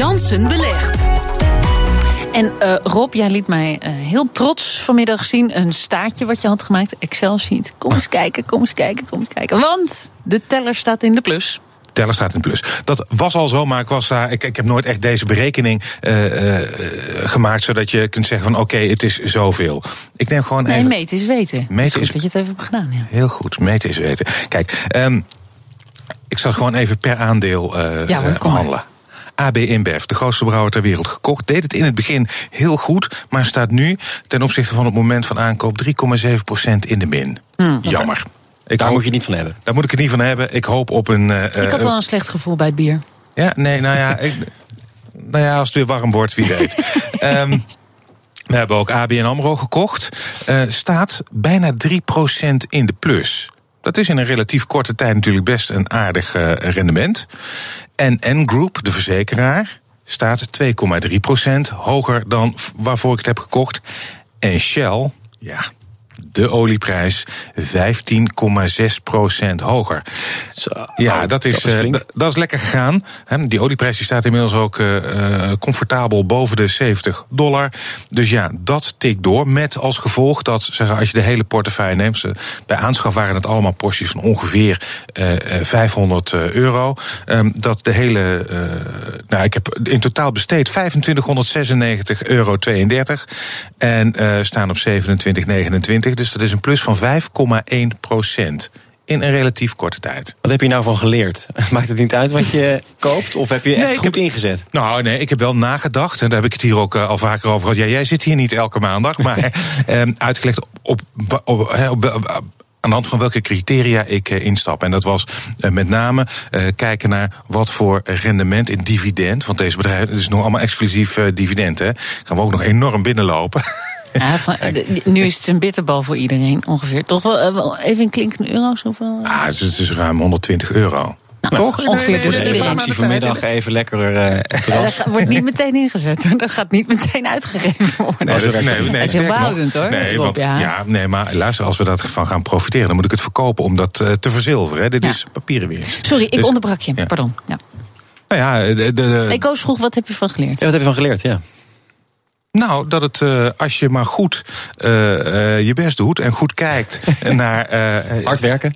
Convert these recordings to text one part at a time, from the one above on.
Jansen belegt. En uh, Rob, jij liet mij uh, heel trots vanmiddag zien een staartje wat je had gemaakt. Excel-sheet. Kom eens kijken, kom eens kijken, kom eens kijken. Want de teller staat in de plus teller staat in plus. Dat was al zo, maar ik, was daar, ik, ik heb nooit echt deze berekening uh, uh, gemaakt... zodat je kunt zeggen van oké, okay, het is zoveel. Ik neem gewoon nee, even... meten is weten. Meten is, is dat je het even hebt gedaan, ja. Heel goed, meten is weten. Kijk, um, ik zal gewoon even per aandeel uh, ja, hoor, handelen. AB InBev, de grootste brouwer ter wereld, gekocht. Deed het in het begin heel goed, maar staat nu ten opzichte van het moment van aankoop 3,7% in de min. Mm, Jammer. Ik daar hoop, moet je niet van hebben. Daar moet ik het niet van hebben. Ik hoop op een. Uh, ik had wel een slecht gevoel bij het bier. Ja, nee, nou ja. ik, nou ja, als het weer warm wordt, wie weet. um, we hebben ook ABN AMRO gekocht. Uh, staat bijna 3% in de plus. Dat is in een relatief korte tijd natuurlijk best een aardig uh, rendement. En N-Group, de verzekeraar, staat 2,3% hoger dan waarvoor ik het heb gekocht. En Shell, ja, de olieprijs 15,6 procent hoger. Zo, ja, dat is, dat is, uh, dat is lekker gegaan. Die olieprijs die staat inmiddels ook uh, comfortabel boven de 70 dollar. Dus ja, dat tikt door. Met als gevolg dat, zeg, als je de hele portefeuille neemt... bij aanschaf waren het allemaal porties van ongeveer uh, 500 euro. Um, dat de hele... nou, ik heb in totaal besteed 2596 euro 32. En staan op 27,29. Dus dat is een plus van 5,1 procent in een relatief korte tijd. Wat heb je nou van geleerd? Maakt het niet uit wat je koopt? Of heb je echt nee, goed heb, ingezet? Nou, nee, ik heb wel nagedacht. En daar heb ik het hier ook uh, al vaker over gehad. Ja, jij zit hier niet elke maandag. Maar uh, uitgelegd op, op, op, op aan de hand van welke criteria ik uh, instap. En dat was uh, met name kijken naar wat voor rendement in dividend. Want deze bedrijven, het is nog allemaal exclusief dividend. Hè. Gaan we ook nog enorm binnenlopen. Ja, van, nu is het een bitterbal voor iedereen ongeveer. Toch wel even in klinkende euro's? Hoeveel? Ah, het is, het is ruim 120 euro. Nou, Toch? Ongeveer dus iedereen. Ik vanmiddag even lekker uh, Dat wordt niet meteen ingezet hoor. Dat gaat niet meteen uitgegeven worden. Nee, dat, nee, nee, dat is heel behoudend hoor. Nee, want, ja. ja. nee, maar luister, als we daarvan gaan profiteren, dan moet ik het verkopen om dat uh, te verzilveren. Hè. Dit ja. is papieren winst. Sorry, ik dus, onderbrak je. Pardon. Ja. Nou ja, de, de, de... Ik Koos vroeg, wat heb je van geleerd? Ja, wat heb je van geleerd, ja. Nou, dat het uh, als je maar goed uh, uh, je best doet en goed kijkt naar. hard werken.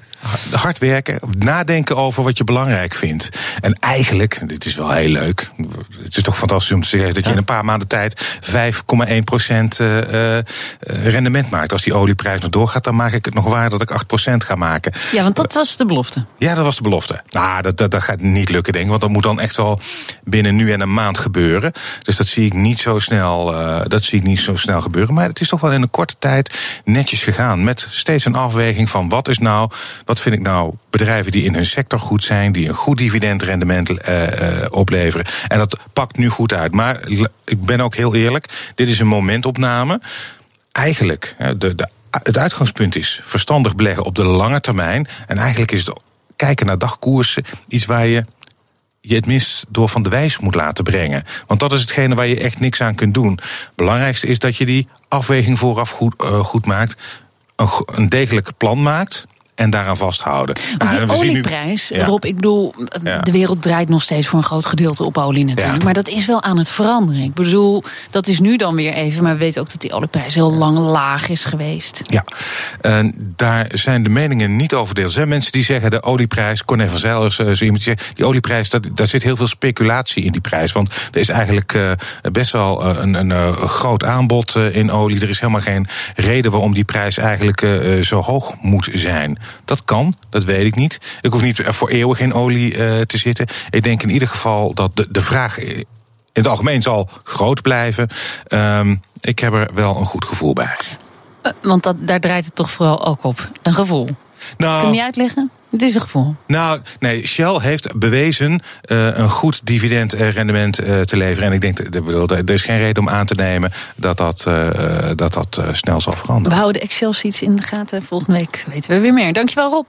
Hard werken, nadenken over wat je belangrijk vindt. En eigenlijk, dit is wel heel leuk. Het is toch fantastisch om te zeggen dat je in een paar maanden tijd 5,1 procent rendement maakt. Als die olieprijs nog doorgaat, dan maak ik het nog waar dat ik 8 procent ga maken. Ja, want dat was de belofte. Ja, dat was de belofte. Nou, dat, dat, dat gaat niet lukken, denk ik. Want dat moet dan echt wel binnen nu en een maand gebeuren. Dus dat zie ik niet zo snel. Uh, dat zie ik niet zo snel gebeuren. Maar het is toch wel in een korte tijd netjes gegaan. Met steeds een afweging van wat is nou, wat vind ik nou bedrijven die in hun sector goed zijn, die een goed dividendrendement uh, uh, opleveren. En dat pakt nu goed uit. Maar ik ben ook heel eerlijk, dit is een momentopname. Eigenlijk, de, de, het uitgangspunt is verstandig beleggen op de lange termijn. En eigenlijk is het kijken naar dagkoersen iets waar je je het mis door van de wijs moet laten brengen. Want dat is hetgene waar je echt niks aan kunt doen. Belangrijkste is dat je die afweging vooraf goed, uh, goed maakt. Een, een degelijk plan maakt en daaraan vasthouden. Want die nou, olieprijs, nu, ja. Rob, ik bedoel, de wereld draait nog steeds voor een groot gedeelte op olie natuurlijk. Ja. Maar dat is wel aan het veranderen. Ik bedoel, dat is nu dan weer even, maar we weten ook dat die olieprijs heel lang laag is geweest. Ja, daar zijn de meningen niet over deels. Er zijn mensen die zeggen de olieprijs, Corné van Zijl is zo iemand die zegt, die olieprijs, dat, daar zit heel veel speculatie in die prijs. Want er is eigenlijk uh, best wel een, een, een groot aanbod in olie. Er is helemaal geen reden waarom die prijs eigenlijk zo hoog moet zijn. Dat kan, dat weet ik niet. Ik hoef niet voor eeuwig in olie uh, te zitten. Ik denk in ieder geval dat de, de vraag in het algemeen zal groot blijven. Um, ik heb er wel een goed gevoel bij. Uh, want dat, daar draait het toch vooral ook op. Een gevoel. Nou, Kun je niet uitleggen? Het is een gevoel. Nou, nee, Shell heeft bewezen uh, een goed dividendrendement uh, te leveren. En ik denk, dat er is geen reden om aan te nemen dat dat, uh, dat, dat snel zal veranderen. We houden de Excel-sheets in de gaten. Volgende week weten we weer meer. Dankjewel, Rob.